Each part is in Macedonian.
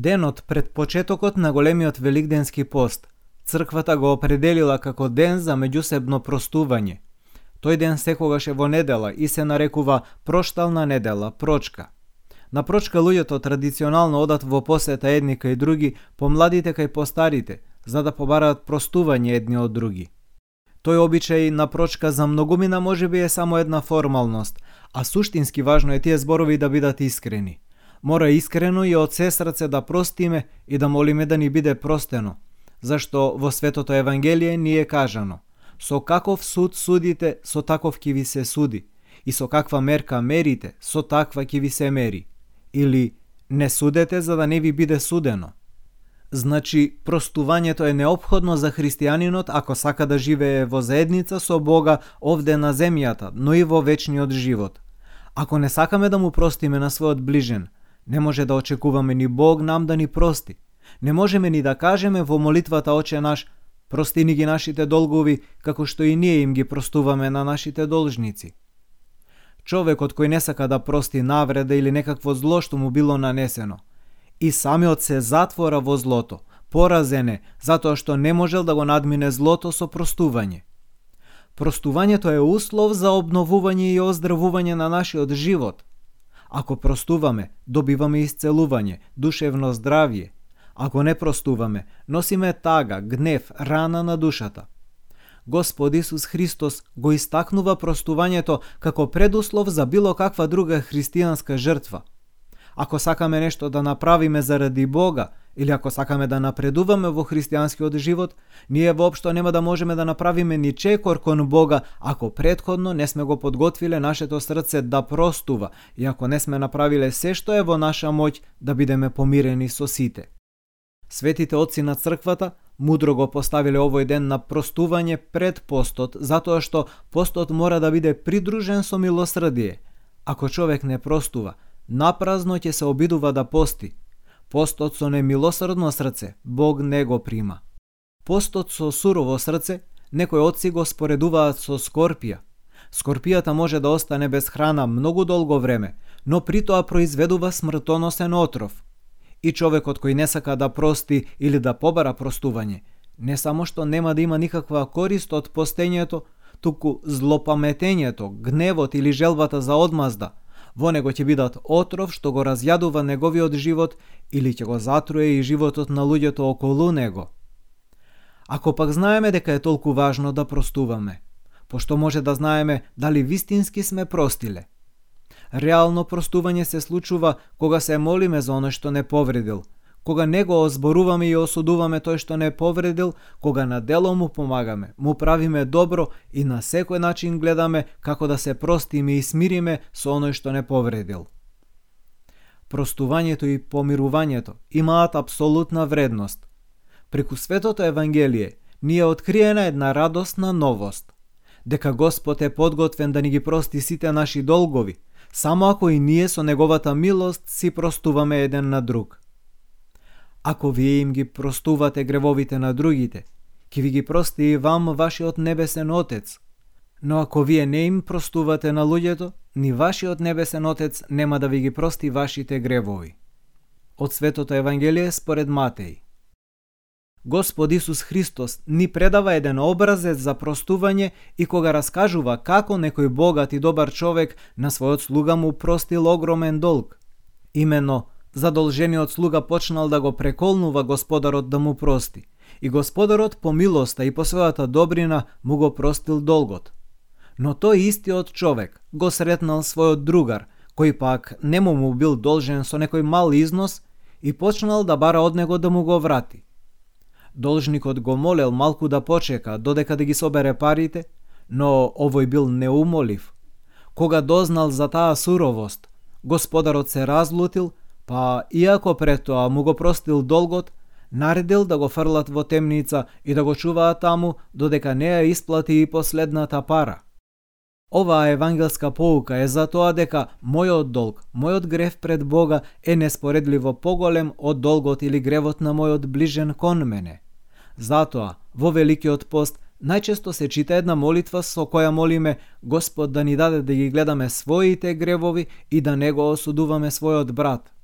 Денот пред почетокот на големиот великденски пост, црквата го определила како ден за меѓусебно простување. Тој ден секогаш е во недела и се нарекува проштална недела, прочка. На прочка луѓето традиционално одат во посета едни кај други, помладите кај постарите, за да побараат простување едни од други. Тој обичај на прочка за многумина може би е само една формалност, а суштински важно е тие зборови да бидат искрени – Мора искрено и од се срце да простиме и да молиме да ни биде простено, зашто во Светото Евангелие ни е кажано Со каков суд судите, со таков ќе ви се суди, и со каква мерка мерите, со таква ќе ви се мери. Или не судете за да не ви биде судено. Значи, простувањето е необходно за христијанинот ако сака да живее во заедница со Бога овде на земјата, но и во вечниот живот. Ако не сакаме да му простиме на својот ближен, Не може да очекуваме ни Бог нам да ни прости. Не можеме ни да кажеме во молитвата Оче наш, прости ни ги нашите долгови, како што и ние им ги простуваме на нашите должници. Човекот кој не сака да прости навреда или некакво зло што му било нанесено, и самиот се затвора во злото, поразене затоа што не можел да го надмине злото со простување. Простувањето е услов за обновување и оздравување на нашиот живот – Ако простуваме, добиваме исцелување, душевно здравје. Ако не простуваме, носиме тага, гнев, рана на душата. Господ Исус Христос го истакнува простувањето како предуслов за било каква друга христијанска жртва. Ако сакаме нешто да направиме заради Бога, или ако сакаме да напредуваме во христијанскиот живот, ние воопшто нема да можеме да направиме ни чекор кон Бога ако предходно не сме го подготвиле нашето срце да простува и ако не сме направиле се што е во наша моќ да бидеме помирени со сите. Светите отци на црквата мудро го поставиле овој ден на простување пред постот, затоа што постот мора да биде придружен со милосрдие. Ако човек не простува, напразно ќе се обидува да пости, Постот со немилосрдно срце Бог не го прима. Постот со сурово срце некој отци го споредуваат со скорпија. Скорпијата може да остане без храна многу долго време, но при тоа произведува смртоносен отров. И човекот кој не сака да прости или да побара простување, не само што нема да има никаква корист од постењето, туку злопаметењето, гневот или желбата за одмазда – Во него ќе бидат отров што го разјадува неговиот живот или ќе го затруе и животот на луѓето околу него. Ако пак знаеме дека е толку важно да простуваме, пошто може да знаеме дали вистински сме простиле. Реално простување се случува кога се молиме за оно што не повредил – кога не го озборуваме и осудуваме тој што не повредил, кога на дело му помагаме, му правиме добро и на секој начин гледаме како да се простиме и смириме со оној што не повредил. Простувањето и помирувањето имаат апсолутна вредност. Преку светото Евангелие ние откриена една радосна новост, дека Господ е подготвен да ни ги прости сите наши долгови, само ако и ние со неговата милост си простуваме еден на друг. Ако вие им ги простувате гревовите на другите, ќе ви ги прости и вам вашиот небесен Отец. Но ако вие не им простувате на луѓето, ни вашиот небесен Отец нема да ви ги прости вашите гревови. Од Светото Евангелие според Матеј. Господ Исус Христос ни предава еден образец за простување и кога раскажува како некој богат и добар човек на својот слуга му простил огромен долг. Имено, задолжениот слуга почнал да го преколнува господарот да му прости. И господарот по милоста и по својата добрина му го простил долгот. Но тој истиот човек го сретнал својот другар, кој пак нему му бил должен со некој мал износ и почнал да бара од него да му го врати. Должникот го молел малку да почека додека да ги собере парите, но овој бил неумолив. Кога дознал за таа суровост, господарот се разлутил па иако пред тоа му го простил долгот, наредил да го фрлат во темница и да го чуваат таму додека не ја исплати и последната пара. Оваа евангелска поука е за тоа дека мојот долг, мојот грев пред Бога е неспоредливо поголем од долгот или гревот на мојот ближен кон мене. Затоа, во Великиот пост, најчесто се чита една молитва со која молиме Господ да ни даде да ги гледаме своите гревови и да не го осудуваме својот брат –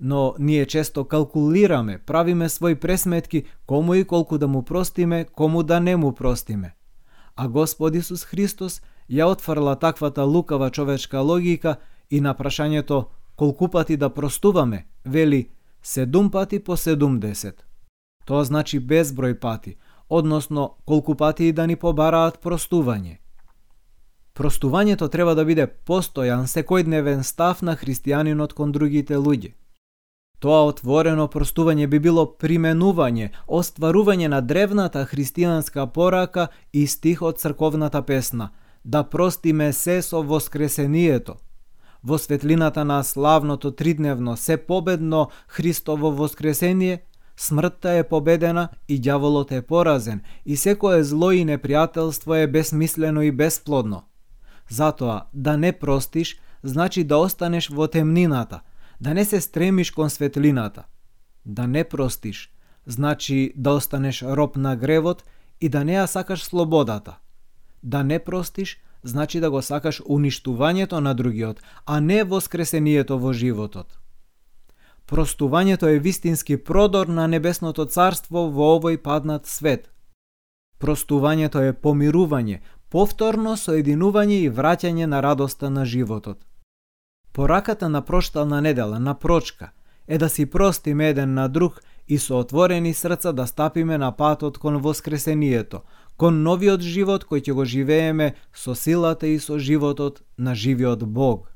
но ние често калкулираме, правиме своји пресметки кому и колку да му простиме, кому да не му простиме. А Господ Исус Христос ја отфрла таквата лукава човечка логика и на прашањето колку пати да простуваме, вели седум пати по седумдесет. Тоа значи безброј пати, односно колку пати и да ни побараат простување. Простувањето треба да биде постојан секојдневен став на христијанинот кон другите луѓе. Тоа отворено простување би било применување, остварување на древната христијанска порака и стих од црковната песна да простиме се со воскресението. Во светлината на славното тридневно се победно Христово воскресение, смртта е победена и дјаволот е поразен и секое зло и непријателство е безмислено и бесплодно. Затоа, да не простиш, значи да останеш во темнината, да не се стремиш кон светлината. Да не простиш, значи да останеш роб на гревот и да не ја сакаш слободата. Да не простиш, значи да го сакаш уништувањето на другиот, а не воскресението во животот. Простувањето е вистински продор на небесното царство во овој паднат свет. Простувањето е помирување, повторно соединување и враќање на радоста на животот. Пораката на проштална недела, на прочка, е да си простиме еден на друг и со отворени срца да стапиме на патот кон воскресението, кон новиот живот кој ќе го живееме со силата и со животот на живиот Бог.